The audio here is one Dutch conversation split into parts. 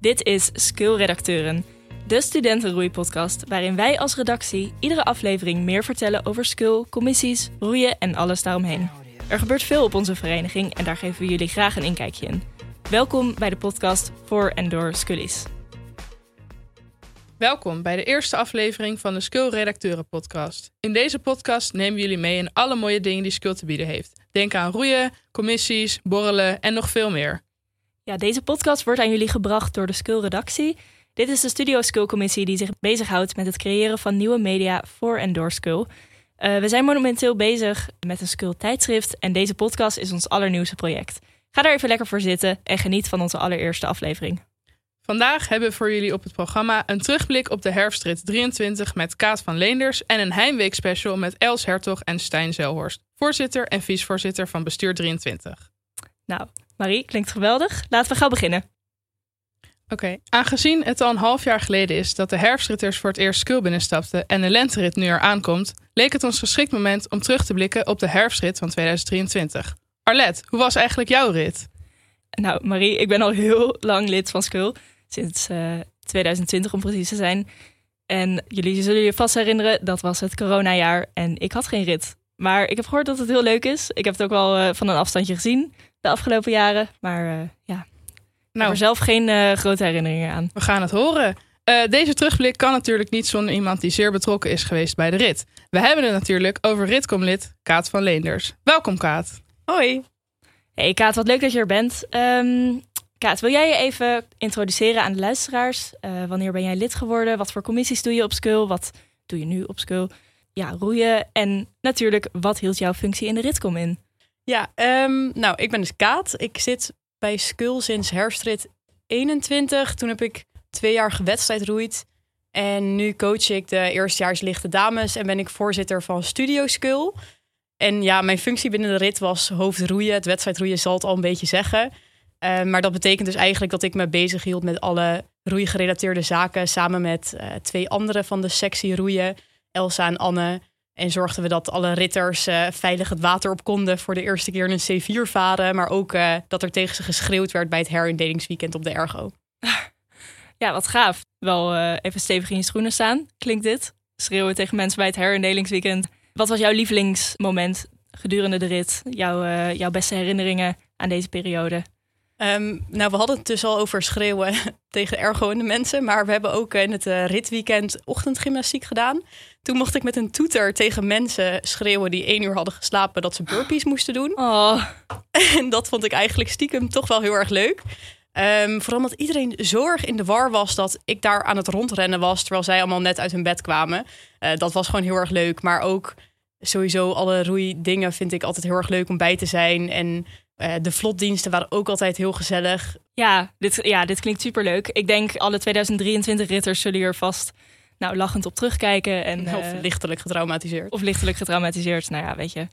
Dit is Skill Redacteuren, de studentenroeipodcast waarin wij als redactie iedere aflevering meer vertellen over skill, commissies, roeien en alles daaromheen. Er gebeurt veel op onze vereniging en daar geven we jullie graag een inkijkje in. Welkom bij de podcast voor en door Skullies. Welkom bij de eerste aflevering van de Skill Redacteuren podcast. In deze podcast nemen we jullie mee in alle mooie dingen die Skill te bieden heeft. Denk aan roeien, commissies, borrelen en nog veel meer. Ja, deze podcast wordt aan jullie gebracht door de Skill Redactie. Dit is de Studio Skill Commissie die zich bezighoudt met het creëren van nieuwe media voor en door Skill. Uh, we zijn momenteel bezig met een Skill tijdschrift en deze podcast is ons allernieuwste project. Ga daar even lekker voor zitten en geniet van onze allereerste aflevering. Vandaag hebben we voor jullie op het programma een terugblik op de herfstrit 23 met Kaat van Leenders en een heimweek special met Els Hertog en Stijn Zelhorst, voorzitter en vicevoorzitter van bestuur 23. Nou, Marie, klinkt geweldig. Laten we gauw beginnen. Oké, aangezien het al een half jaar geleden is dat de herfstritters voor het eerst Skul binnenstapten en de lenterit nu er aankomt, leek het ons geschikt moment om terug te blikken op de herfstrit van 2023. Arlet, hoe was eigenlijk jouw rit? Nou, Marie, ik ben al heel lang lid van Skul sinds uh, eh, 2020 om precies te zijn. En jullie zullen je vast herinneren, dat was het coronajaar en ik had geen rit. Maar ik heb gehoord dat het heel leuk is. Ik heb het ook wel uh, van een afstandje gezien de afgelopen jaren. Maar uh, ja, nou, heb er zelf geen grote herinneringen aan. We gaan het horen. deze terugblik kan natuurlijk niet zonder iemand die zeer betrokken is geweest bij de rit. We hebben het natuurlijk over ritcomlid Kaat van Leenders. Welkom Kaat. Hoi. Hey Kaat, wat leuk dat je er bent. Um, Kaat, wil jij je even introduceren aan de luisteraars? Uh, wanneer ben jij lid geworden? Wat voor commissies doe je op Skul? Wat doe je nu op Skul? Ja, roeien. En natuurlijk, wat hield jouw functie in de Ritcom in? Ja, um, nou, ik ben dus Kaat. Ik zit bij Skul sinds herfstrit 21. Toen heb ik twee jaar gewedstrijd roeid. En nu coach ik de eerstejaars lichte dames en ben ik voorzitter van Studio Skul. En ja, mijn functie binnen de rit was hoofdroeien. Het wedstrijdroeien zal het al een beetje zeggen. Uh, maar dat betekent dus eigenlijk dat ik me bezig hield met alle roeigerelateerde zaken. Samen met uh, twee anderen van de sectie roeien, Elsa en Anne. En zorgden we dat alle ritters uh, veilig het water op konden voor de eerste keer in een C4 varen. Maar ook dat er tegen ze geschreeuwd werd bij het herindelingsweekend op de Ergo. Ja, wat gaaf. Wel even stevig in je schoenen staan, klinkt dit. Schreeuwen tegen mensen bij het herindelingsweekend. Wat was jouw lievelingsmoment gedurende de rit? Jouw, jouw beste herinneringen aan deze periode? Um, nou, we hadden het dus al over schreeuwen tegen ergo en de mensen. Maar we hebben ook in het uh, ritweekend ochtendgymnastiek gedaan. Toen mocht ik met een toeter tegen mensen schreeuwen die één uur hadden geslapen dat ze burpees moesten doen. Oh. En dat vond ik eigenlijk stiekem toch wel heel erg leuk. Um, vooral omdat iedereen zo erg in de war was dat ik daar aan het rondrennen was. Terwijl zij allemaal net uit hun bed kwamen. Uh, dat was gewoon heel erg leuk. Maar ook sowieso alle roeidingen vind ik altijd heel erg leuk om bij te zijn. En uh, de vlotdiensten waren ook altijd heel gezellig. Ja, dit, ja, dit klinkt superleuk. Ik denk alle 2023 ritters zullen hier vast nou, lachend op terugkijken. En, of uh, lichtelijk getraumatiseerd. Of lichtelijk getraumatiseerd, nou ja, weet je.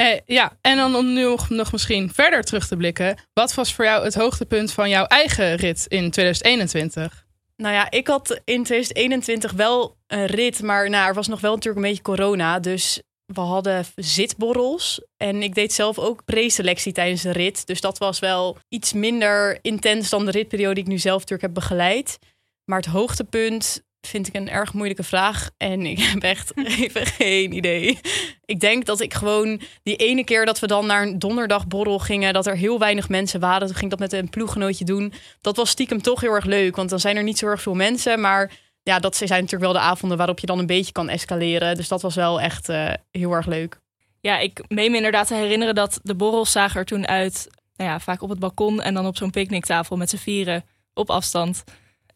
Uh, ja, en dan om nu nog misschien verder terug te blikken. Wat was voor jou het hoogtepunt van jouw eigen rit in 2021? Nou ja, ik had in 2021 wel een rit, maar nou, er was nog wel natuurlijk een beetje corona. Dus we hadden zitborrels. En ik deed zelf ook preselectie tijdens de rit. Dus dat was wel iets minder intens dan de ritperiode die ik nu zelf natuurlijk heb begeleid. Maar het hoogtepunt vind ik een erg moeilijke vraag. En ik heb echt even geen idee. Ik denk dat ik gewoon die ene keer dat we dan naar een donderdagborrel gingen, dat er heel weinig mensen waren. Toen ging ik dat met een ploeggenootje doen. Dat was stiekem toch heel erg leuk, want dan zijn er niet zo erg veel mensen. Maar ja, dat zijn natuurlijk wel de avonden waarop je dan een beetje kan escaleren. Dus dat was wel echt uh, heel erg leuk. Ja, ik meen me inderdaad te herinneren dat de borrels zagen er toen uit. Nou ja, vaak op het balkon en dan op zo'n picknicktafel met z'n vieren op afstand.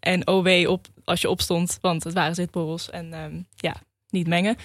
En OW op als je opstond, want het waren zitborrels. En um, ja, niet mengen.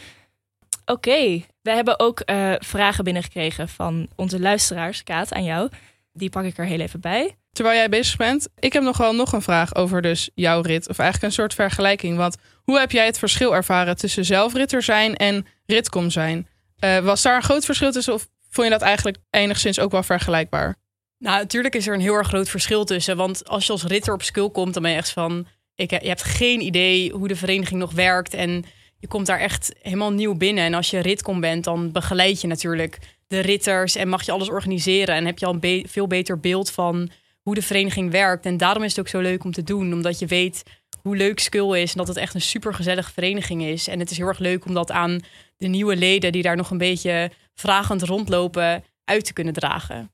Oké, okay. we hebben ook uh, vragen binnengekregen van onze luisteraars. Kaat, aan jou. Die pak ik er heel even bij terwijl jij bezig bent. Ik heb nog wel nog een vraag over dus jouw rit. Of eigenlijk een soort vergelijking. Want hoe heb jij het verschil ervaren tussen zelfritter zijn en ritcom zijn? Uh, was daar een groot verschil tussen of vond je dat eigenlijk enigszins ook wel vergelijkbaar? Nou, natuurlijk is er een heel erg groot verschil tussen. Want als je als ritter op skill komt, dan ben je echt van... Ik, je hebt geen idee hoe de vereniging nog werkt. En je komt daar echt helemaal nieuw binnen. En als je ritcom bent, dan begeleid je natuurlijk de ritters... en mag je alles organiseren. En heb je al een veel beter beeld van hoe de vereniging werkt. En daarom is het ook zo leuk om te doen, omdat je weet hoe leuk Skull is en dat het echt een super gezellige vereniging is. En het is heel erg leuk om dat aan de nieuwe leden die daar nog een beetje vragend rondlopen uit te kunnen dragen.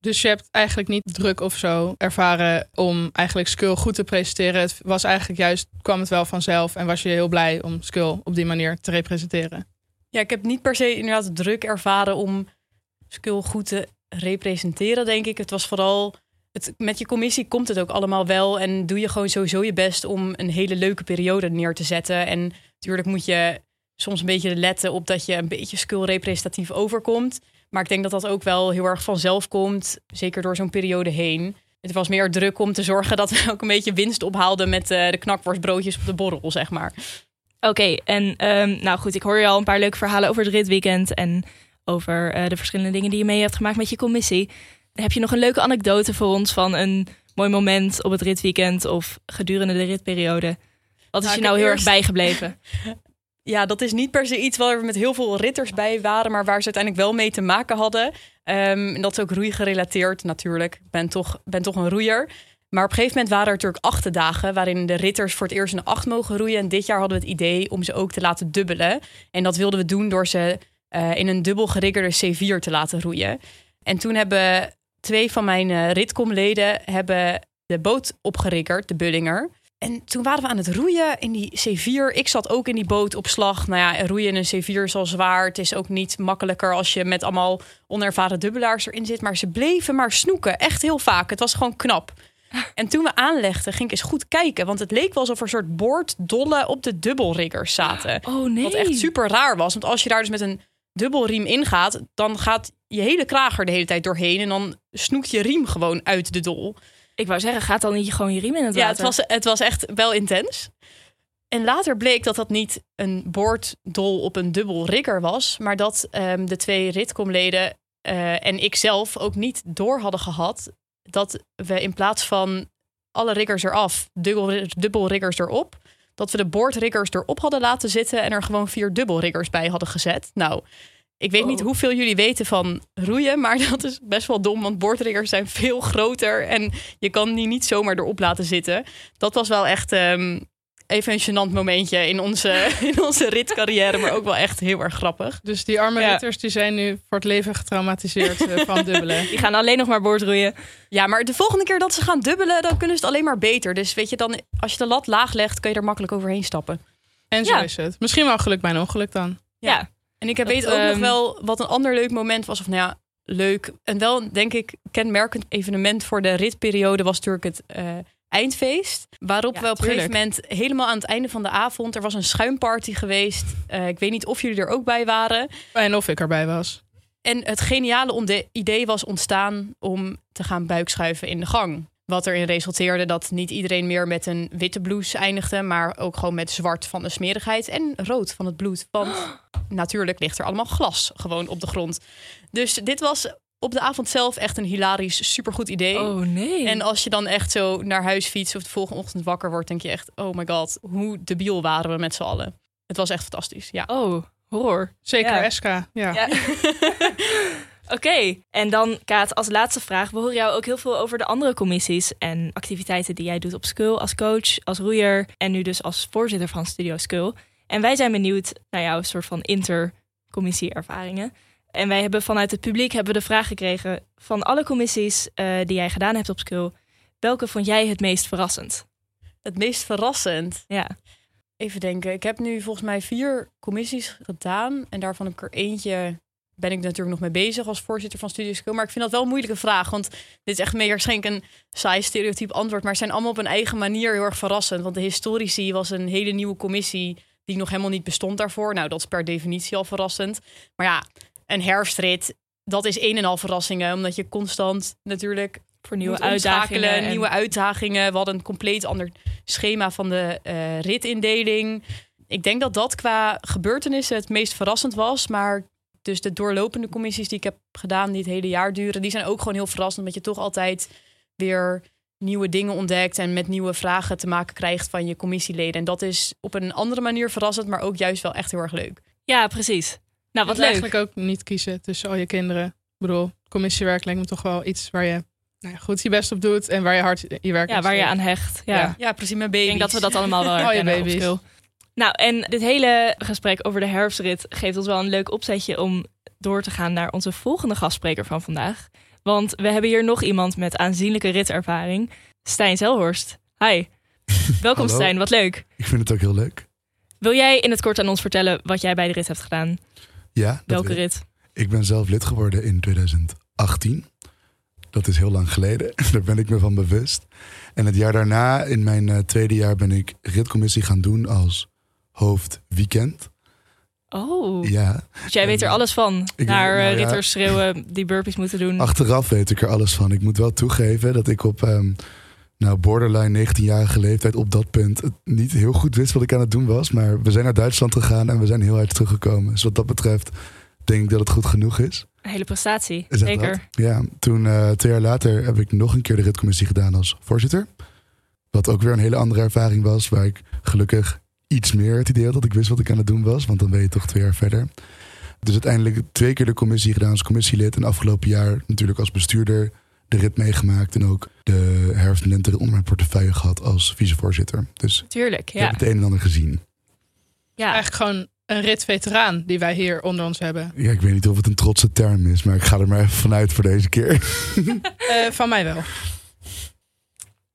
Dus je hebt eigenlijk niet druk of zo ervaren om eigenlijk Skull goed te presenteren. Het was eigenlijk juist, kwam het wel vanzelf en was je heel blij om Skull op die manier te representeren. Ja, ik heb niet per se inderdaad druk ervaren om Skull goed te representeren, denk ik. Het was vooral, het, met je commissie komt het ook allemaal wel en doe je gewoon sowieso je best om een hele leuke periode neer te zetten. En natuurlijk moet je soms een beetje letten op dat je een beetje Skull representatief overkomt. Maar ik denk dat dat ook wel heel erg vanzelf komt, zeker door zo'n periode heen. Het was meer druk om te zorgen dat we ook een beetje winst ophaalden met uh, de knakworstbroodjes op de borrel, zeg maar. Oké, en um, nou goed, ik hoor je al een paar leuke verhalen over het ritweekend en over uh, de verschillende dingen die je mee hebt gemaakt met je commissie. Heb je nog een leuke anekdote voor ons van een mooi moment op het ritweekend of gedurende de ritperiode? Wat is nou, je nou heel eerst... erg bijgebleven? ja, dat is niet per se iets waar we met heel veel ritters bij waren, maar waar ze uiteindelijk wel mee te maken hadden. Um, dat is ook roei gerelateerd natuurlijk. Ik ben toch, ben toch een roeier. Maar op een gegeven moment waren er natuurlijk acht dagen waarin de ritters voor het eerst een acht mogen roeien. En dit jaar hadden we het idee om ze ook te laten dubbelen. En dat wilden we doen door ze uh, in een dubbel geriggerde C4 te laten roeien. En toen hebben twee van mijn uh, ritcomleden hebben de boot opgeriggerd, de Bullinger. En toen waren we aan het roeien in die C4. Ik zat ook in die boot op slag. Nou ja, roeien in een C4 is al zwaar. Het is ook niet makkelijker als je met allemaal onervaren dubbelaars erin zit. Maar ze bleven maar snoeken. Echt heel vaak. Het was gewoon knap. En toen we aanlegden, ging ik eens goed kijken. Want het leek wel alsof er een soort boorddollen op de dubbelriggers zaten. Oh nee. Wat echt super raar was. Want als je daar dus met een dubbelriem ingaat, dan gaat je hele krager de hele tijd doorheen. En dan snoekt je riem gewoon uit de dol. Ik wou zeggen, gaat dan niet gewoon je riem in het water? Ja, het was, het was echt wel intens. En later bleek dat dat niet een boorddol op een dubbel rigger was, maar dat um, de twee ritcomleden uh, en ik zelf ook niet door hadden gehad dat we in plaats van alle riggers eraf, dubbel, dubbel riggers erop, dat we de boordriggers erop hadden laten zitten en er gewoon vier dubbel riggers bij hadden gezet. Nou, ik weet niet oh. hoeveel jullie weten van roeien, maar dat is best wel dom, want boordriggers zijn veel groter en je kan die niet zomaar erop laten zitten. Dat was wel echt um, even een gênant momentje in onze, in onze ritcarrière, maar ook wel echt heel erg grappig. Dus die arme ja. ritters die zijn nu voor het leven getraumatiseerd uh, van dubbelen. Die gaan alleen nog maar boordroeien. Ja, maar de volgende keer dat ze gaan dubbelen, dan kunnen ze het alleen maar beter. Dus weet je, dan, als je de lat laag legt, kun je er makkelijk overheen stappen. En zo ja. is het. Misschien wel geluk bij een ongeluk dan. ja. ja. En ik weet ook um... nog wel wat een ander leuk moment was. Of nou ja, leuk. En wel, denk ik, kenmerkend evenement voor de ritperiode was natuurlijk het uh, eindfeest. Waarop ja, we op een gegeven moment helemaal aan het einde van de avond... er was een schuimparty geweest. Uh, ik weet niet of jullie er ook bij waren. En of ik erbij was. En het geniale idee was ontstaan om te gaan buikschuiven in de gang. Wat erin resulteerde dat niet iedereen meer met een witte blouse eindigde, maar ook gewoon met zwart van de smerigheid en rood van het bloed. Want natuurlijk ligt er allemaal glas gewoon op de grond. Dus dit was op de avond zelf echt een hilarisch, supergoed idee. Oh nee. En als je dan echt zo naar huis fietst of de volgende ochtend wakker wordt, denk je echt, oh my god, hoe debiel waren we met z'n allen. Het was echt fantastisch, ja. Oh, horror. Zeker ja. SK, ja. ja. Oké, okay. en dan Kaat, als laatste vraag. We horen jou ook heel veel over de andere commissies en activiteiten die jij doet op Skull als coach, als roeier en nu dus als voorzitter van Studio Skull. En wij zijn benieuwd naar jouw soort van intercommissie-ervaringen. En wij hebben vanuit het publiek hebben we de vraag gekregen van alle commissies uh, die jij gedaan hebt op Skull. Welke vond jij het meest verrassend? Het meest verrassend? Ja. Even denken. Ik heb nu volgens mij vier commissies gedaan. En daarvan heb ik er eentje ben ik natuurlijk nog mee bezig als voorzitter van Studio Skill. Maar ik vind dat wel een moeilijke vraag. Want dit is echt meer waarschijnlijk een saai stereotype antwoord. Maar zijn allemaal op een eigen manier heel erg verrassend. Want de historici was een hele nieuwe commissie die nog helemaal niet bestond daarvoor. Nou, dat is per definitie al verrassend. Maar ja, een herfstrit, dat is een en al verrassingen. Omdat je constant natuurlijk voor nieuwe uitdagingen. En... Nieuwe uitdagingen. We hadden een compleet ander schema van de uh, ritindeling. Ik denk dat dat qua gebeurtenissen het meest verrassend was. Maar dus de doorlopende commissies die ik heb gedaan, die het hele jaar duren, die zijn ook gewoon heel verrassend. Omdat je toch altijd weer nieuwe dingen ontdekt en met nieuwe vragen te maken krijgt van je commissieleden. En dat is op een andere manier verrassend, maar ook juist wel echt heel erg leuk. Ja, precies. Nou, wat leuk. Eigenlijk ook niet kiezen tussen al je kinderen. Ik bedoel, commissiewerk lijkt me toch wel iets waar je nou ja, goed je best op doet en waar je hard je werk Ja, waar je aan hecht. Ja. Ja. Ja, precies, mijn Ik baby. denk dat we dat allemaal wel Oh, je baby's. Nou, en dit hele gesprek over de herfstrit geeft ons wel een leuk opzetje om door te gaan naar onze volgende gastspreker van vandaag. Want we hebben hier nog iemand met aanzienlijke ritervaring. Stijn Zelhorst. Hi. Welkom Hallo. Stijn, wat leuk. Ik vind het ook heel leuk. Wil jij in het kort aan ons vertellen wat jij bij de rit hebt gedaan? Ja, Welke rit? Ik ben zelf lid geworden in 2018. Dat is heel lang geleden. Daar ben ik me van bewust. En het jaar daarna, in mijn eh, tweede jaar, ben ik ritcommissie gaan doen als hoofd weekend. Oh, Ja, dus jij weet er alles van. Naar eh, nou ja. ritters schreeuwen die burpees moeten doen. achteraf weet ik er alles van. Ik moet wel toegeven dat ik op ehm, nou, borderline 19-jarige leeftijd op dat punt het niet heel goed wist wat ik aan het doen was. Maar we zijn naar Duitsland gegaan en we zijn heel hard teruggekomen. Dus wat dat betreft denk ik dat het goed genoeg is. Een hele prestatie, Is zeker. Ja, toen eh, twee jaar later heb ik nog een keer de ritcommissie gedaan als voorzitter. Wat ook weer een hele andere ervaring was, waar ik gelukkig iets meer het idee had dat ik wist wat ik aan het doen was. Want dan ben je toch twee jaar verder. Dus uiteindelijk twee keer de commissie gedaan als commissielid. En afgelopen jaar natuurlijk als bestuurder de rit meegemaakt. En ook de herfst- en lente onder mijn portefeuille gehad als vicevoorzitter. Dus Tuurlijk, ik ja. heb het een en ander gezien. ja. Eigenlijk gewoon een ritveteraan die wij hier onder ons hebben. Ja, ik weet niet of het een trotse term is, maar ik ga er maar even vanuit voor deze keer. Eh, van mij wel.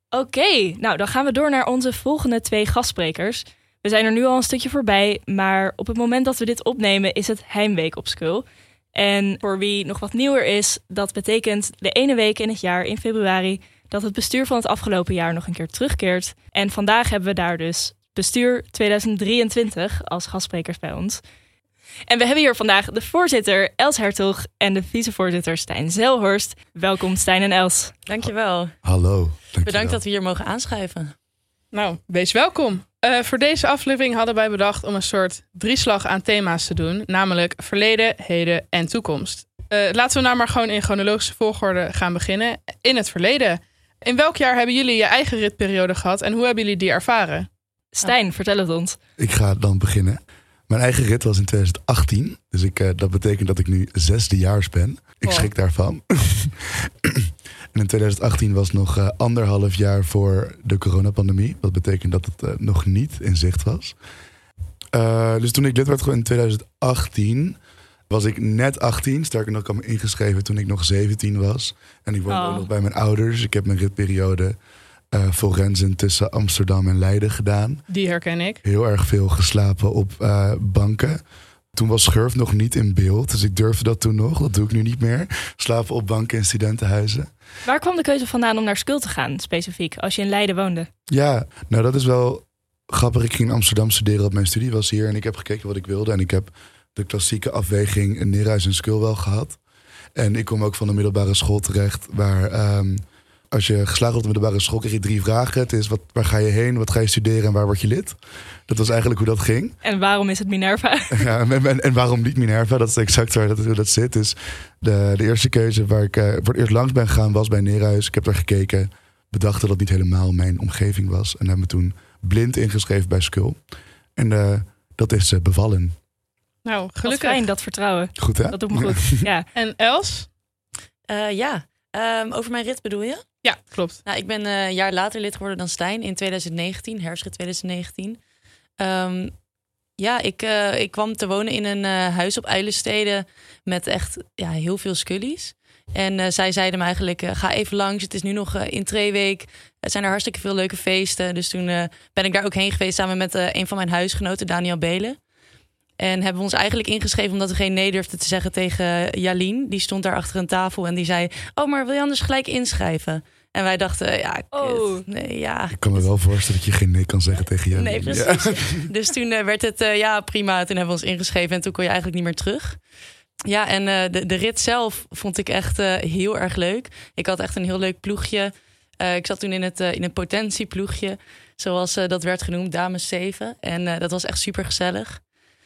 Oké, nou dan gaan we door naar onze volgende twee gastsprekers. We zijn er nu al een stukje voorbij, maar op het moment dat we dit opnemen is het Heimweek op school. En voor wie nog wat nieuwer is, dat betekent de ene week in het jaar in februari dat het bestuur van het afgelopen jaar nog een keer terugkeert. En vandaag hebben we daar dus bestuur 2023 als gastsprekers bij ons. En we hebben hier vandaag de voorzitter Els Hertog en de vicevoorzitter Stijn Zelhorst. Welkom Stijn en Els. Dankjewel. Hallo. dankjewel. Bedankt dat we hier mogen aanschrijven. Nou, wees welkom. Eh, voor deze aflevering hadden wij bedacht om een soort drieslag aan thema's te doen. Namelijk verleden, heden en toekomst. Eh, laten we nou maar gewoon in chronologische volgorde gaan beginnen. In het verleden. In welk jaar hebben jullie je eigen ritperiode gehad en hoe hebben jullie die ervaren? Stijn, vertel het ons. Ik ga dan beginnen. Mijn eigen rit was in 2018. Dus ik, eh, dat betekent dat ik nu zesdejaars ben. Ik Oh. schrik daarvan. en in 2018 was nog eh, anderhalf jaar voor de coronapandemie. Wat betekent dat het eh, nog niet in zicht was. Eh, dus toen ik lid werd in 2018... was ik net 18. Sterker nog, ik had me ingeschreven toen ik nog 17 was. En ik woonde Oh. ook nog bij mijn ouders. Ik heb mijn ritperiode... eh forensen tussen Amsterdam en Leiden gedaan Die herken ik. heel erg veel geslapen op banken. Toen was schurf nog niet in beeld, dus ik durfde dat toen nog. Dat doe ik nu niet meer. Slapen op banken in studentenhuizen. Waar kwam de keuze vandaan om naar school te gaan, specifiek, als je in Leiden woonde? Ja, nou dat is wel grappig. Ik ging in Amsterdam studeren op mijn studie was hier en ik heb gekeken wat ik wilde. En ik heb de klassieke afweging in Neerhuis en Skul wel gehad. En ik kom ook van de middelbare school terecht, waar ehm, als je geslaagd wordt op de middelbare school, krijg je drie vragen. Het is wat, waar ga je heen, wat ga je studeren en waar word je lid? Dat was eigenlijk hoe dat ging. En waarom is het Minerva? Ja, en, en, en waarom niet Minerva? Dat is exact waar dat, hoe dat zit. Dus de, de eerste keuze waar ik eh, voor het eerst langs ben gegaan was bij Neerhuis. Ik heb daar gekeken, bedacht dat het niet helemaal mijn omgeving was. En heb me toen blind ingeschreven bij Skul. En eh, dat is eh, bevallen. Nou, gelukkig. fijn, dat vertrouwen. Goed hè? Dat doet me goed. Ja. En Els? Eh, ja, Ehm, over mijn rit bedoel je? Ja, klopt. Nou, ik ben eh, een jaar later lid geworden dan Stijn in 2019, herfstrit 2019. Ehm, ja, ik, eh, ik kwam te wonen in een eh, huis op Uilenstede met echt ja, heel veel scullies. En zij zeiden me eigenlijk, ga even langs. Het is nu nog in week. Het zijn er hartstikke veel leuke feesten. Dus toen ben ik daar ook heen geweest samen met een van mijn huisgenoten, Daniel Belen. En hebben we ons eigenlijk ingeschreven omdat we geen nee durfden te zeggen tegen Jalien. Die stond daar achter een tafel en die zei... Oh, maar wil je anders gelijk inschrijven? En wij dachten, ja, kut. Oh. nee, ja. Ik kan me wel voorstellen dat je geen nee kan zeggen tegen. Nee, precies. Dus toen eh, werd het, eh, ja, prima. Toen hebben we ons ingeschreven en toen kon je eigenlijk niet meer terug. Ja, en eh, de, de rit zelf vond ik echt eh, heel erg leuk. Ik had echt een heel leuk ploegje. Eh, ik zat toen in het, eh, in het potentieploegje, zoals dat werd genoemd, Dames 7. En eh, dat was echt super gezellig.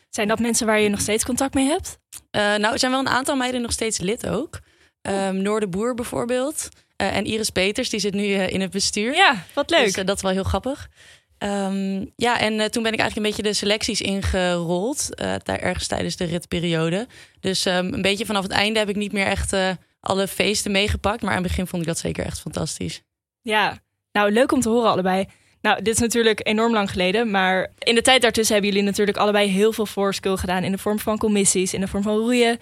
Zijn dat mensen waar je nog steeds contact mee hebt? Eh, nou, er zijn wel een aantal meiden nog steeds lid ook. Um, Noor de Boer bijvoorbeeld. Eh, en Iris Peters, die zit nu eh, in het bestuur. Ja, wat leuk. Dus, dat is wel heel grappig. Ehm, ja, en toen ben ik eigenlijk een beetje de selecties ingerold. daar ergens tijdens de ritperiode. Dus ehm, een beetje vanaf het einde heb ik niet meer echt alle feesten meegepakt. Maar aan het begin vond ik dat zeker echt fantastisch. Ja, nou leuk om te horen allebei. Nou, dit is natuurlijk enorm lang geleden, maar in de tijd daartussen hebben jullie natuurlijk allebei heel veel voorskill gedaan in de vorm van commissies, in de vorm van roeien.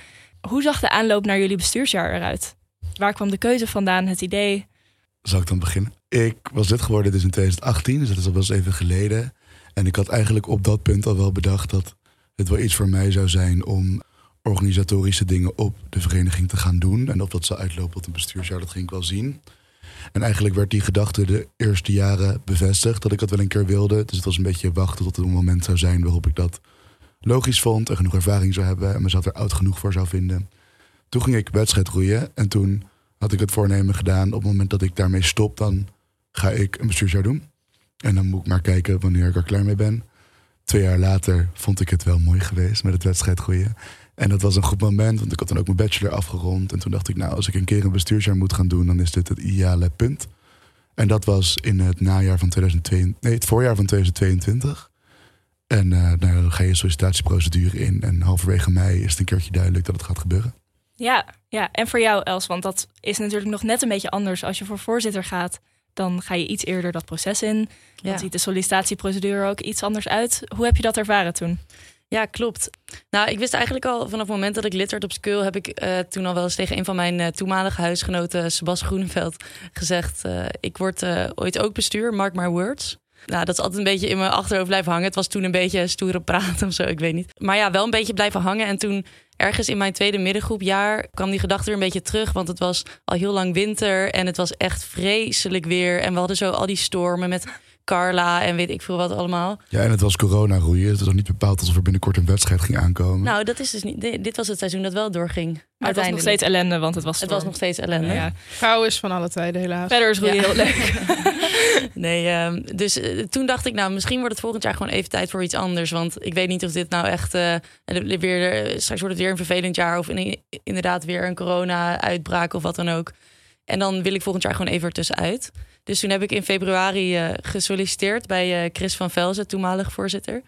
Hoe zag de aanloop naar jullie bestuursjaar eruit? Waar kwam de keuze vandaan, het idee? Zal ik dan beginnen? Ik was dit geworden dus in 2018, dus dat is al wel eens even geleden. En ik had eigenlijk op dat punt al wel bedacht dat het wel iets voor mij zou zijn om organisatorische dingen op de vereniging te gaan doen. En of dat zou uitlopen tot een bestuursjaar, dat ging ik wel zien. En eigenlijk werd die gedachte de eerste jaren bevestigd dat ik dat wel een keer wilde. Dus het was een beetje wachten tot het een moment zou zijn waarop ik dat logisch vond en genoeg ervaring zou hebben en mezelf er oud genoeg voor zou vinden. Toen ging ik wedstrijd roeien en toen had ik het voornemen gedaan. Op het moment dat ik daarmee stop, dan ga ik een bestuursjaar doen. En dan moet ik maar kijken wanneer ik er klaar mee ben. Twee jaar later vond ik het wel mooi geweest met het wedstrijd groeien. En dat was een goed moment, want ik had dan ook mijn bachelor afgerond. En toen dacht ik, nou, als ik een keer een bestuursjaar moet gaan doen, dan is dit het ideale punt. En dat was in het najaar van 2022, nee, het voorjaar van 2022. En uh, nou, dan ga je een sollicitatieprocedure in. En halverwege mei is het een keertje duidelijk dat het gaat gebeuren. Ja, ja, en voor jou, Els, want dat is natuurlijk nog net een beetje anders. Als je voor voorzitter gaat, dan ga je iets eerder dat proces in. Dan Ja. ziet de sollicitatieprocedure ook iets anders uit. Hoe heb je dat ervaren toen? Ja, klopt. Nou, ik wist eigenlijk al vanaf het moment dat ik lid op Skul... heb ik eh, toen al wel eens tegen een van mijn eh, toenmalige huisgenoten... Sebas Groeneveld gezegd... eh, ik word ooit ook bestuur, mark my words. Nou, dat is altijd een beetje in mijn achterhoofd blijven hangen. Het was toen een beetje stoere praat of zo, ik weet niet. Maar ja, wel een beetje blijven hangen. En toen ergens in mijn tweede middengroepjaar kwam die gedachte weer een beetje terug. Want het was al heel lang winter en het was echt vreselijk weer. En we hadden zo al die stormen met Carla en weet ik veel wat allemaal. Ja, en het was corona roeien. Het was nog niet bepaald alsof er binnenkort een wedstrijd ging aankomen. Nou, dat is dus niet. Dit was het seizoen dat wel doorging. Maar het was nog steeds ellende, want het was Het was nog steeds ellende. Ja. Kou is van alle tijden, helaas. Verder is roeien Ja. heel leuk. Nee, ehm, dus eh, toen dacht ik, nou, misschien wordt het volgend jaar gewoon even tijd voor iets anders. Want ik weet niet of dit nou echt eh, weer, eh, straks wordt het weer een vervelend jaar of in- inderdaad weer een corona-uitbraak of wat dan ook. En dan wil ik volgend jaar gewoon even ertussenuit. Dus toen heb ik in februari eh, gesolliciteerd bij eh, Chris van Velzen, toenmalig voorzitter.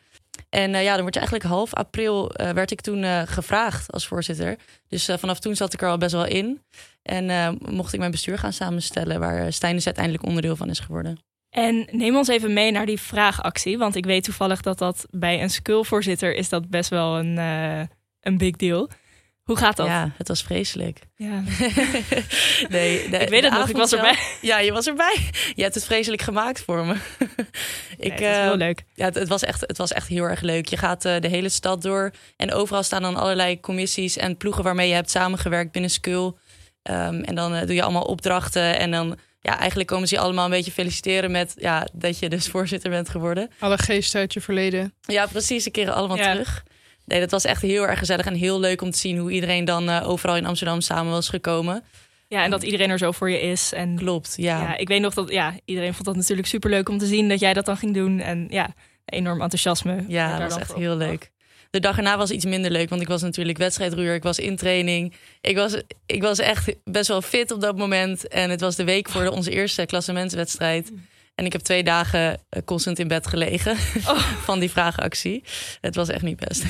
En eh, ja, dan wordt eigenlijk half april werd ik toen gevraagd als voorzitter. Dus vanaf toen zat ik er al best wel in. En mocht ik mijn bestuur gaan samenstellen, waar Stijn dus uiteindelijk onderdeel van is geworden. En neem ons even mee naar die vraagactie. Want ik weet toevallig dat dat bij een skullvoorzitter is dat best wel een, een big deal. Hoe gaat dat? Ja, het was vreselijk. Ja. nee, de- Ik weet het nog, ik was erbij. Ja, je was erbij. Je hebt het vreselijk gemaakt voor me. Ik, ik, dat is eh, heel leuk. ja, het, het was echt, het was echt heel erg leuk. Je gaat eh, de hele stad door en overal staan dan allerlei commissies en ploegen waarmee je hebt samengewerkt binnen Skul. Ehm, en dan eh, doe je allemaal opdrachten en dan ja, eigenlijk komen ze je allemaal een beetje feliciteren met ja, dat je dus voorzitter bent geworden. Alle geesten uit je verleden. Ja, precies. Ze keren allemaal Ja. terug. Nee, dat was echt heel erg gezellig en heel leuk om te zien hoe iedereen dan eh, overal in Amsterdam samen was gekomen. Ja, en dat iedereen er zo voor je is. En Klopt, ja. ja. ik weet nog dat ja, iedereen vond dat natuurlijk super leuk om te zien dat jij dat dan ging doen. En ja, enorm enthousiasme. Ja, dat was echt heel leuk. De dag erna was iets minder leuk, want ik was natuurlijk wedstrijdroeier. Ik was in training. Ik was, ik was echt best wel fit op dat moment. En het was de week voor de- onze eerste klassementswedstrijd. En ik heb twee dagen eh, constant in bed gelegen van die vragenactie. Het was echt niet best.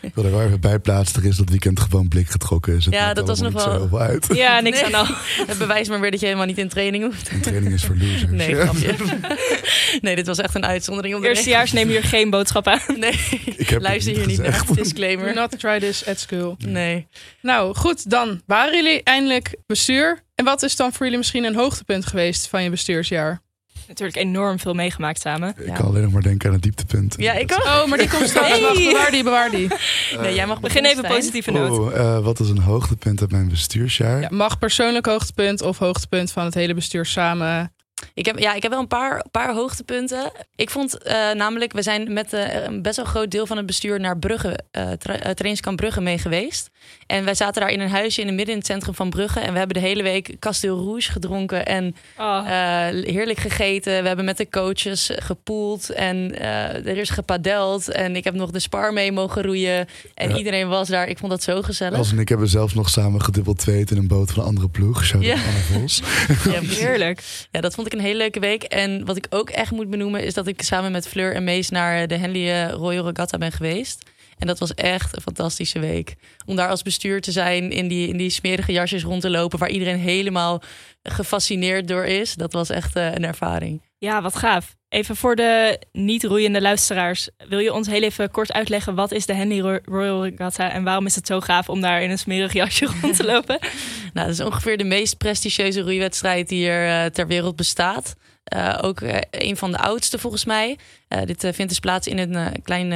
Ik wil er wel even bij plaatsen. Er is dat weekend gewoon blik getrokken. Dus het Ja, dat was nog wel- uit. Ja, niks Nee. aan hand. Het bewijst maar weer dat je helemaal niet in training hoeft. Een training is voor losers. Nee, grapje. Nee, dit was echt een uitzondering op de Eerstejaars nemen hier geen boodschap aan. Nee, Ik heb luister hier niet naar. Disclaimer. not try this at school. Nee. Nou, goed, dan waren jullie eindelijk bestuur. En wat is dan voor jullie misschien een hoogtepunt geweest van je bestuursjaar? Natuurlijk enorm veel meegemaakt samen. Ik Ja. kan alleen nog maar denken aan het dieptepunt. Ja, ik ook. Oh, maar die komt straks. Hey. Bewaar die, bewaar die. Nee, jij mag Begin even Stijn. positieve noot. Oh, eh, wat is een hoogtepunt uit mijn bestuursjaar? Ja, mag persoonlijk hoogtepunt of hoogtepunt van het hele bestuur samen. Ik heb, ja, ik heb wel een paar, paar hoogtepunten. Ik vond eh, namelijk, we zijn met eh, een best wel groot deel van het bestuur naar Brugge, eh tra- trainingskamp Brugge mee geweest. En wij zaten daar in een huisje in het midden in het centrum van Brugge. En we hebben de hele week Kasteel Rouge gedronken en Oh, eh, heerlijk gegeten. We hebben met de coaches gepoeld en eh, er is gepadeld. En ik heb nog de spar mee mogen roeien. En Ja. iedereen was daar. Ik vond dat zo gezellig. Els en ik hebben zelfs nog samen gedubbeld tweet in een boot van een andere ploeg. Shout Ja. out Anne Vos. Ja, heerlijk. Ja, dat vond ik een hele leuke week. En wat ik ook echt moet benoemen... is dat ik samen met Fleur en Mees naar de Henley eh, Royal Regatta ben geweest. En dat was echt een fantastische week. Om daar als bestuur te zijn, in die, in die smerige jasjes rond te lopen, waar iedereen helemaal gefascineerd door is. Dat was echt eh, een ervaring. Ja, wat gaaf. Even voor de niet-roeiende luisteraars. Wil je ons heel even kort uitleggen wat is de Henley Ro- Royal Regatta en waarom is het zo gaaf om daar in een smerig jasje rond te lopen? Nou, dat is ongeveer de meest prestigieuze roeiwedstrijd die er eh, ter wereld bestaat. Eh, ook eh, een van de oudste volgens mij. Dit vindt dus plaats in een klein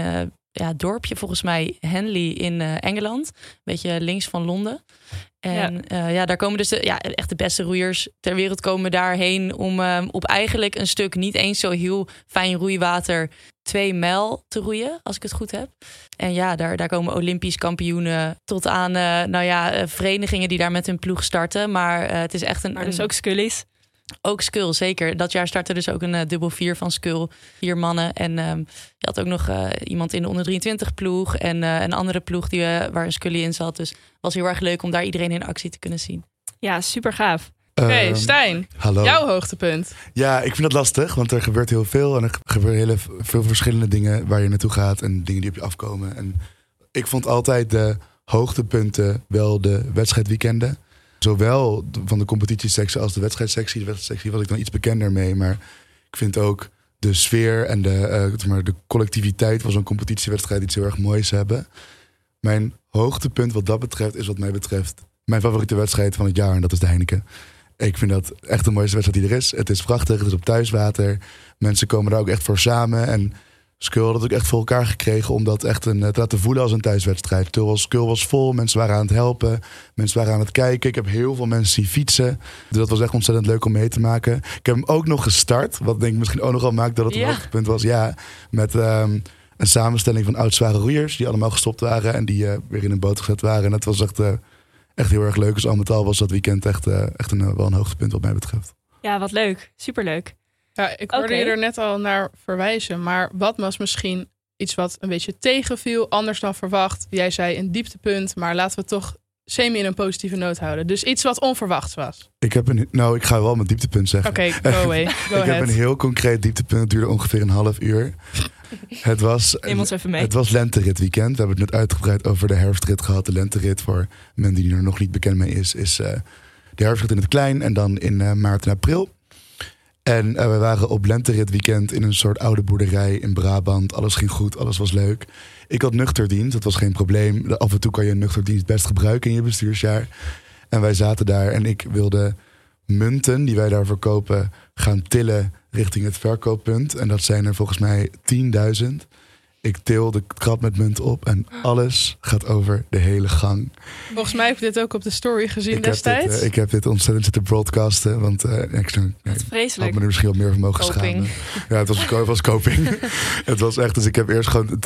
ja, dorpje, volgens mij Henley in eh, Engeland. Een beetje links van Londen. En ja. ja, daar komen dus de, ja, echt de beste roeiers ter wereld komen daarheen om eh, op eigenlijk een stuk niet eens zo heel fijn roeiwater twee mijl te roeien, als ik het goed heb. En ja, daar, daar komen Olympisch kampioenen tot aan, eh, nou ja, eh, verenigingen die daar met hun ploeg starten. Maar eh, het is echt een. Maar dus een- ook scullies. Ook Skull, zeker. Dat jaar startte dus ook een eh, dubbel vier van Skull. Vier mannen. En ehm, je had ook nog eh, iemand in de onder 23 ploeg. En eh, een andere ploeg die, waar een Scully in zat. Dus het was heel erg leuk om daar iedereen in actie te kunnen zien. Ja, super gaaf. Oké, Ehm, Stijn, Hallo. jouw hoogtepunt. Ja, ik vind dat lastig, want er gebeurt heel veel. En er gebeuren hele, veel verschillende dingen waar je naartoe gaat en dingen die op je afkomen. En ik vond altijd de hoogtepunten wel de wedstrijdweekenden. Zowel van de competitiesectie als de wedstrijdsectie. De wedstrijdsectie was ik dan iets bekender mee. Maar ik vind ook de sfeer en de, eh, maar, de collectiviteit van zo'n competitiewedstrijd iets heel erg moois hebben. Mijn hoogtepunt wat dat betreft is wat mij betreft mijn favoriete wedstrijd van het jaar. En dat is de Heineken. Ik vind dat echt de mooiste wedstrijd die er is. Het is prachtig, het is op thuiswater. Mensen komen daar ook echt voor samen. En Skull had het ook echt voor elkaar gekregen om dat echt een, te laten voelen als een thuiswedstrijd. Skull was, Skull was vol, mensen waren aan het helpen, mensen waren aan het kijken. Ik heb heel veel mensen zien fietsen. Dus dat was echt ontzettend leuk om mee te maken. Ik heb hem ook nog gestart, wat denk ik misschien ook nogal maakt dat het een Ja. hoogtepunt was. Ja, met ehm, een samenstelling van oud-zware roeiers die allemaal gestopt waren en die eh, weer in een boot gezet waren. En dat was echt, eh, echt heel erg leuk. Dus al met al was dat weekend echt, eh, echt een, eh, wel een hoogtepunt wat mij betreft. Ja, wat leuk. Superleuk. Ja, ik hoorde je er net al naar verwijzen. Maar wat was misschien iets wat een beetje tegenviel, anders dan verwacht? Jij zei een dieptepunt, maar laten we het toch semi in een positieve noot houden. Dus iets wat onverwachts was. Ik heb een, nou, ik ga wel mijn dieptepunt zeggen. Oké, go away. Go ik heb een heel concreet dieptepunt. Het duurde ongeveer een half uur. Het was, Neem ons even mee. het was lenterit weekend. We hebben het net uitgebreid over de herfstrit gehad. De lenterit, voor mensen die er nog niet bekend mee is, is eh, de herfstrit in het klein en dan in eh, maart en april. En eh, we waren op lenterit weekend in een soort oude boerderij in Brabant. Alles ging goed, alles was leuk. Ik had nuchterdienst, dat was geen probleem. Af en toe kan je nuchterdienst best gebruiken in je bestuursjaar. En wij zaten daar en ik wilde munten die wij daar verkopen gaan tillen richting het verkooppunt. En dat zijn er volgens mij 10.000. Ik til de trap met munten op en alles gaat over de hele gang. Volgens mij heb je dit ook op de story gezien Ik heb, dit, destijds. eh, ik heb dit ontzettend zitten broadcasten, want eh, ik nee, Wat had vreselijk. me er misschien wel meer van mogen schamen. Ja, het was, het was coping. het was echt, dus ik heb eerst gewoon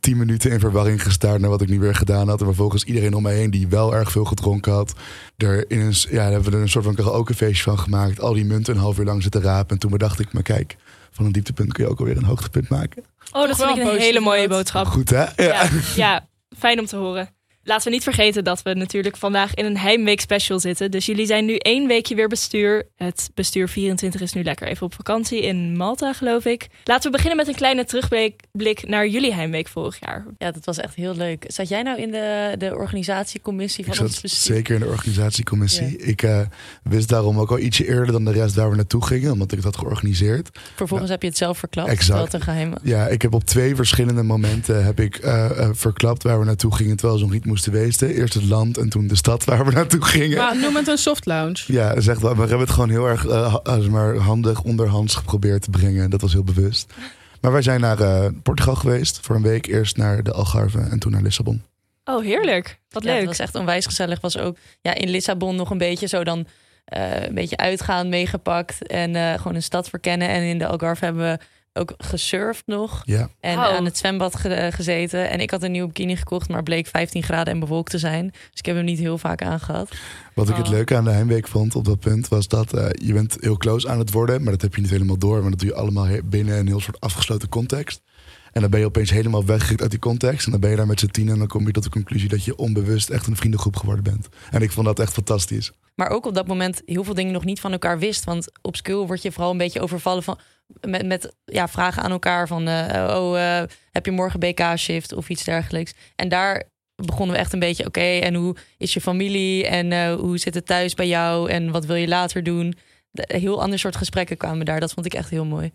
tien minuten in verwarring gestaard naar wat ik niet weer gedaan had. En vervolgens iedereen om mij heen die wel erg veel gedronken had. Er in een, ja, daar hebben we er een soort van karaokefeestje van gemaakt. Al die munten een half uur lang zitten rapen. En toen bedacht ik, maar kijk, van een dieptepunt kun je ook alweer een hoogtepunt maken. Oh, dat vind wel ik een hele mooie boodschap. Goed hè? Ja. Ja, ja, fijn om te horen. Laten we niet vergeten dat we natuurlijk vandaag in een Heimweek special zitten. Dus jullie zijn nu één weekje weer bestuur. Het bestuur 24 is nu lekker even op vakantie in Malta, geloof ik. Laten we beginnen met een kleine terugblik blik naar jullie Heimweek vorig jaar. Ja, dat was echt heel leuk. Zat jij nou in de, de organisatiecommissie Ik van ons bestuur? zeker in de organisatiecommissie. Ik eh, wist daarom ook al ietsje eerder dan de rest waar we naartoe gingen. Omdat ik het had georganiseerd. Vervolgens heb je het zelf verklapt. Exact. Een geheim. Ja, ik heb op twee verschillende momenten heb ik eh, eh, verklapt waar we naartoe gingen terwijl ze nog niet moesten wezen. Eerst het land en toen de stad waar we naartoe gingen. Maar noem het een soft lounge. Ja, dat wel. Maar we hebben het gewoon heel erg eh, zeg maar handig onderhands geprobeerd te brengen. Dat was heel bewust. Maar wij zijn naar eh, Portugal geweest voor een week. Eerst naar de Algarve en toen naar Lissabon. Oh, heerlijk. Wat Ja, het leuk. was echt onwijs gezellig. Was ook ja, in Lissabon nog een beetje zo dan eh, een beetje uitgaan meegepakt. En eh, gewoon een stad verkennen. En in de Algarve hebben we ook gesurfd nog. Ja, En Oh. aan het zwembad ge- eh, gezeten. En ik had een nieuwe bikini gekocht, maar bleek 15 graden en bewolkt te zijn. Dus ik heb hem niet heel vaak aangehad. wat ik het Oh. leuke aan de heimweek vond op dat punt was dat eh, je bent heel close aan het worden. Maar dat heb je niet helemaal door. Maar dat doe je allemaal binnen een heel soort afgesloten context. En dan ben je opeens helemaal weggericht uit die context. En dan ben je daar met z'n tien en dan kom je tot de conclusie dat je onbewust echt een vriendengroep geworden bent. En ik vond dat echt fantastisch. Maar ook op dat moment heel veel dingen nog niet van elkaar wist. Want op school word je vooral een beetje overvallen van, met, met ja, vragen aan elkaar van... eh, oh, eh, heb je morgen BK-shift of iets dergelijks? En daar begonnen we echt een beetje... oké, en hoe is je familie? En eh, hoe zit het thuis bij jou? En wat wil je later doen? De- heel ander soort gesprekken kwamen daar. Dat vond ik echt heel mooi.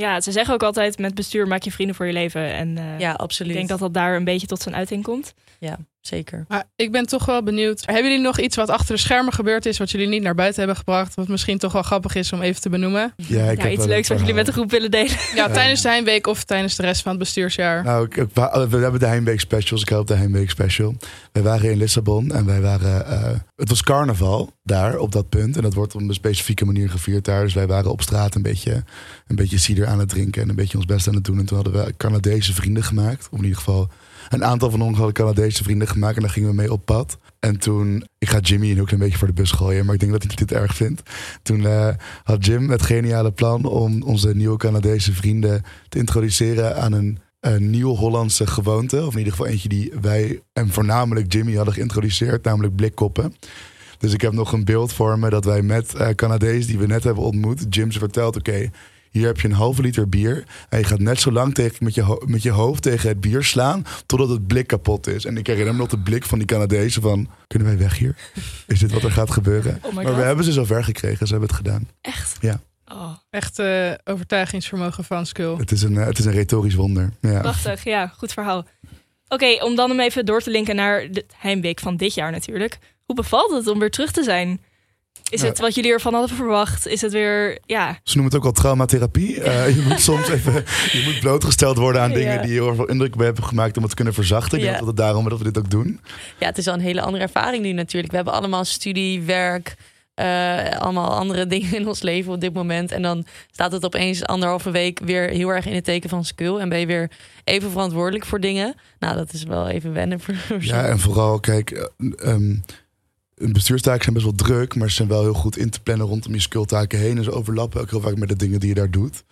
Ja, ze zeggen ook altijd met bestuur maak je vrienden voor je leven. En eh, Ja, ik absoluut. denk dat dat daar een beetje tot zijn uiting komt. Ja, zeker. Maar ik ben toch wel benieuwd. Hebben jullie nog iets wat achter de schermen gebeurd is, wat jullie niet naar buiten hebben gebracht, wat misschien toch wel grappig is om even te benoemen? Ja, ik ja, heb iets leuks wat jullie met de groep willen delen. Ja, Ja. tijdens de Heimweek of tijdens de rest van het bestuursjaar. Nou, ik, ik wa- we hebben de Heimweek specials. Ik help de Heimweek special. Wij waren in Lissabon en wij waren. eh, het was carnaval daar op dat punt. En dat wordt op een specifieke manier gevierd daar. Dus wij waren op straat een beetje, een beetje cider aan het drinken en een beetje ons best aan het doen. En toen hadden we Canadese vrienden gemaakt. Of in ieder geval een aantal van hadden Canadese vrienden gemaakt. En daar gingen we mee op pad. En toen, ik ga Jimmy een heel klein beetje voor de bus gooien, maar ik denk dat hij dit erg vindt. Toen eh, had Jim het geniale plan om onze nieuwe Canadese vrienden te introduceren aan een, een nieuw Hollandse gewoonte. Of in ieder geval eentje die wij en voornamelijk Jimmy hadden geïntroduceerd, namelijk blikkoppen. Dus ik heb nog een beeld voor me dat wij met eh Canadees die we net hebben ontmoet, Jim ze vertelt: oké, hier heb je een halve liter bier. En je gaat net zo lang tegen, met, je met je hoofd tegen het bier slaan. totdat het blik kapot is. En ik herinner me nog de blik van die Canadezen: van, kunnen wij weg hier? Is dit wat er gaat gebeuren? Oh maar we hebben ze zover gekregen, ze hebben het gedaan. Echt? Ja. Oh, Echt eh, overtuigingsvermogen van Skull. Het is een, eh, het is een retorisch wonder. Ja. prachtig. Ja, goed verhaal. Oké, om dan hem even door te linken naar de Heimweek van dit jaar natuurlijk. Hoe bevalt het om weer terug te zijn? Is het wat jullie ervan hadden verwacht? Is het weer, ja, Ze noemen het ook wel traumatherapie. Eh, je moet soms even je moet blootgesteld worden aan dingen Ja. die heel erg veel indruk bij hebben gemaakt om het te kunnen verzachten. Ik denk Ja. dat het daarom dat we dit ook doen. Ja, het is wel een hele andere ervaring nu natuurlijk. We hebben allemaal studie, werk, eh, allemaal andere dingen in ons leven op dit moment. En dan staat het opeens anderhalve week weer heel erg in het teken van skill. En ben je weer even verantwoordelijk voor dingen. Nou, dat is wel even wennen voor Ja, en vooral, kijk, eh, ehm, bestuurstaken zijn best wel druk, maar ze zijn wel heel goed in te plannen rondom je skulltaken heen. En ze overlappen ook heel vaak met de dingen die je daar doet.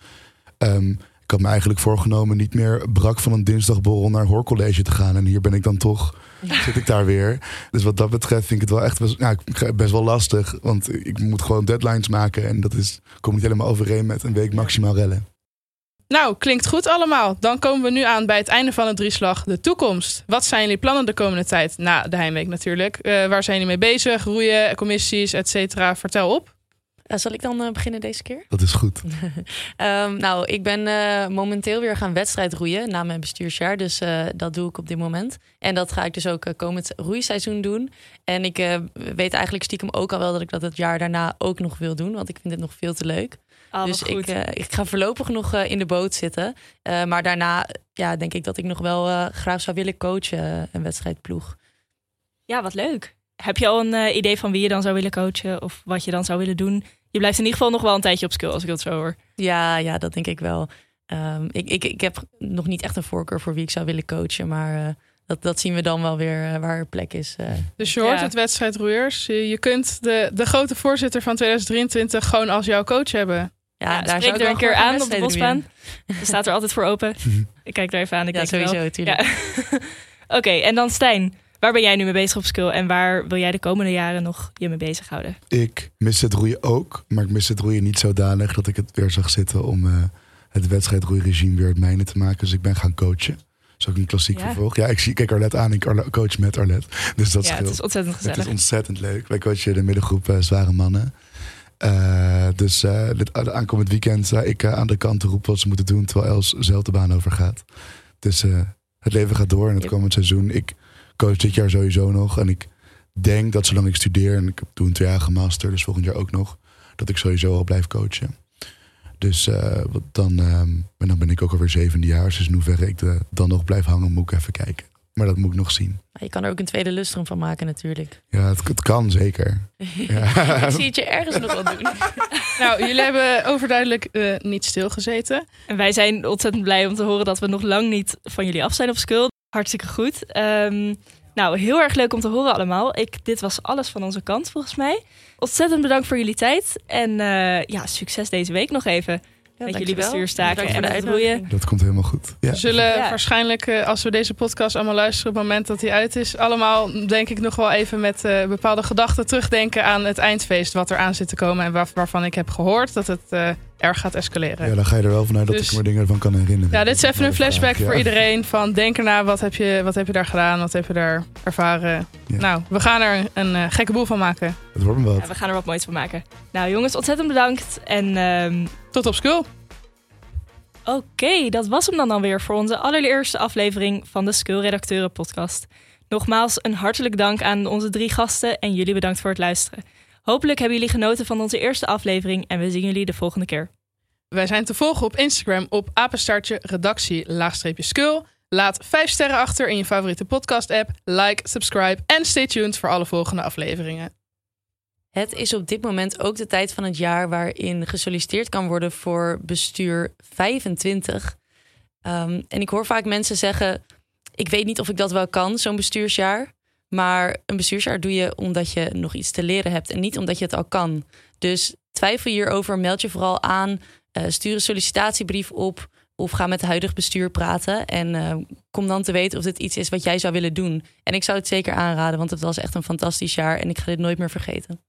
Ehm, ik had me eigenlijk voorgenomen niet meer brak van een dinsdagborrel naar hoorcollege te gaan. En hier ben ik dan toch, zit ik daar weer. Dus wat dat betreft vind ik het wel echt best, ja, best wel lastig. Want ik moet gewoon deadlines maken en dat is, komt niet helemaal overeen met een week maximaal rellen. Nou, klinkt goed allemaal. Dan komen we nu aan bij het einde van het drieslag, de toekomst. Wat zijn jullie plannen de komende tijd? Na de Heimweek natuurlijk. Eh, waar zijn jullie mee bezig? Roeien, commissies, et cetera. Vertel op. Eh, zal ik dan eh, beginnen deze keer? Dat is goed. Ehm, nou, ik ben eh, momenteel weer gaan wedstrijd roeien na mijn bestuursjaar. Dus eh, dat doe ik op dit moment. En dat ga ik dus ook komend roeiseizoen doen. En ik eh, weet eigenlijk stiekem ook al wel dat ik dat het jaar daarna ook nog wil doen. Want ik vind het nog veel te leuk. Oh, dus ik, eh, ik ga voorlopig nog eh, in de boot zitten. Eh, maar daarna ja, denk ik dat ik nog wel eh, graag zou willen coachen, een wedstrijdploeg. Ja, wat leuk. Heb je al een eh, idee van wie je dan zou willen coachen of wat je dan zou willen doen? Je blijft in ieder geval nog wel een tijdje op skill als ik dat zo hoor. Ja, ja, dat denk ik wel. Ehm, ik, ik, ik heb nog niet echt een voorkeur voor wie ik zou willen coachen. Maar eh, dat, dat zien we dan wel weer waar er plek is. eh. Dus je hoort Ja. het wedstrijdroeiers. Je, je kunt de, de grote voorzitter van 2023 gewoon als jouw coach hebben. Ja, Ja, daar spreek zou ik er een keer aan op de bosbaan. Je staat er altijd voor open. Ik kijk er even aan. Ik Ja, denk sowieso, wel. natuurlijk. Ja. Oké, en dan Stijn. Waar ben jij nu mee bezig op skill en waar wil jij de komende jaren nog je mee bezighouden? Ik mis het roeien ook, maar ik mis het roeien niet zodanig dat ik het weer zag zitten om eh, het wedstrijdroeiregime weer het mijne te maken. Dus ik ben gaan coachen. Dat is ook een klassiek Ja. vervolg. Ja, ik zie, kijk Arlet aan, ik coach met Arlet. Dus dat ja, scheelt. het is ontzettend Het is gezellig. ontzettend leuk. Wij coachen de middengroep eh, zware mannen. Eh, dus eh, dit aankomend weekend ik eh, aan de kant roepen wat ze moeten doen, terwijl Els zelf de baan overgaat. Dus het leven gaat door in het Yep. komend seizoen. Ik coach dit jaar sowieso nog. En ik denk dat zolang ik studeer, en ik doe een tweejarige master, dus volgend jaar ook nog, dat ik sowieso al blijf coachen. Dus dan, ehm, en dan ben ik ook alweer zevende jaar. Dus in hoeverre ik de, dan nog blijf hangen, moet ik even kijken. Maar dat moet ik nog zien. Je kan er ook een tweede lustrum van maken natuurlijk. Ja, het, het kan zeker. Ja. ik zie het je ergens nog wel doen. Nou, jullie hebben overduidelijk eh, niet stilgezeten. En wij zijn ontzettend blij om te horen dat we nog lang niet van jullie af zijn op skill. Hartstikke goed. Ehm, nou, heel erg leuk om te horen allemaal. Ik, dit was alles van onze kant volgens mij. Ontzettend bedankt voor jullie tijd. En eh, ja, succes deze week nog even. Met jullie dankjewel. bestuurstaken en voor de met het roeien. Dat komt helemaal goed. Ja. We zullen Ja. waarschijnlijk, eh, als we deze podcast allemaal luisteren op het moment dat die uit is, allemaal denk ik nog wel even met eh, bepaalde gedachten terugdenken aan het eindfeest wat er aan zit te komen en waar- waarvan ik heb gehoord dat het eh, erg gaat escaleren. Ja, dan ga je er wel vanuit dat Dus- ik me dingen ervan kan herinneren. Ja, dit is Dat even een wel flashback voor iedereen. Van denk erna, wat heb, je, wat heb je daar gedaan? Wat heb je daar ervaren? Ja. Nou, we gaan er een gekke boel van maken. Het wordt wat. Ja, we gaan er wat moois van maken. Nou jongens, ontzettend bedankt. En ehm, Tot op school. Oké, dat was hem dan alweer voor onze allereerste aflevering van de Skill Redacteuren podcast. Nogmaals een hartelijk dank aan onze drie gasten en jullie bedankt voor het luisteren. Hopelijk hebben jullie genoten van onze eerste aflevering en we zien jullie de volgende keer. Wij zijn te volgen op Instagram op apenstaartje redactie laagstreepje skul. Laat vijf sterren achter in je favoriete podcast app. Like, subscribe en stay tuned voor alle volgende afleveringen. Het is op dit moment ook de tijd van het jaar waarin gesolliciteerd kan worden voor bestuur 25. Ehm, en ik hoor vaak mensen zeggen: Ik weet niet of ik dat wel kan, zo'n bestuursjaar. Maar een bestuursjaar doe je omdat je nog iets te leren hebt en niet omdat je het al kan. Dus twijfel hierover, meld je vooral aan, eh, stuur een sollicitatiebrief op of ga met het huidig bestuur praten. En eh, kom dan te weten of dit iets is wat jij zou willen doen. En ik zou het zeker aanraden, want het was echt een fantastisch jaar en ik ga dit nooit meer vergeten.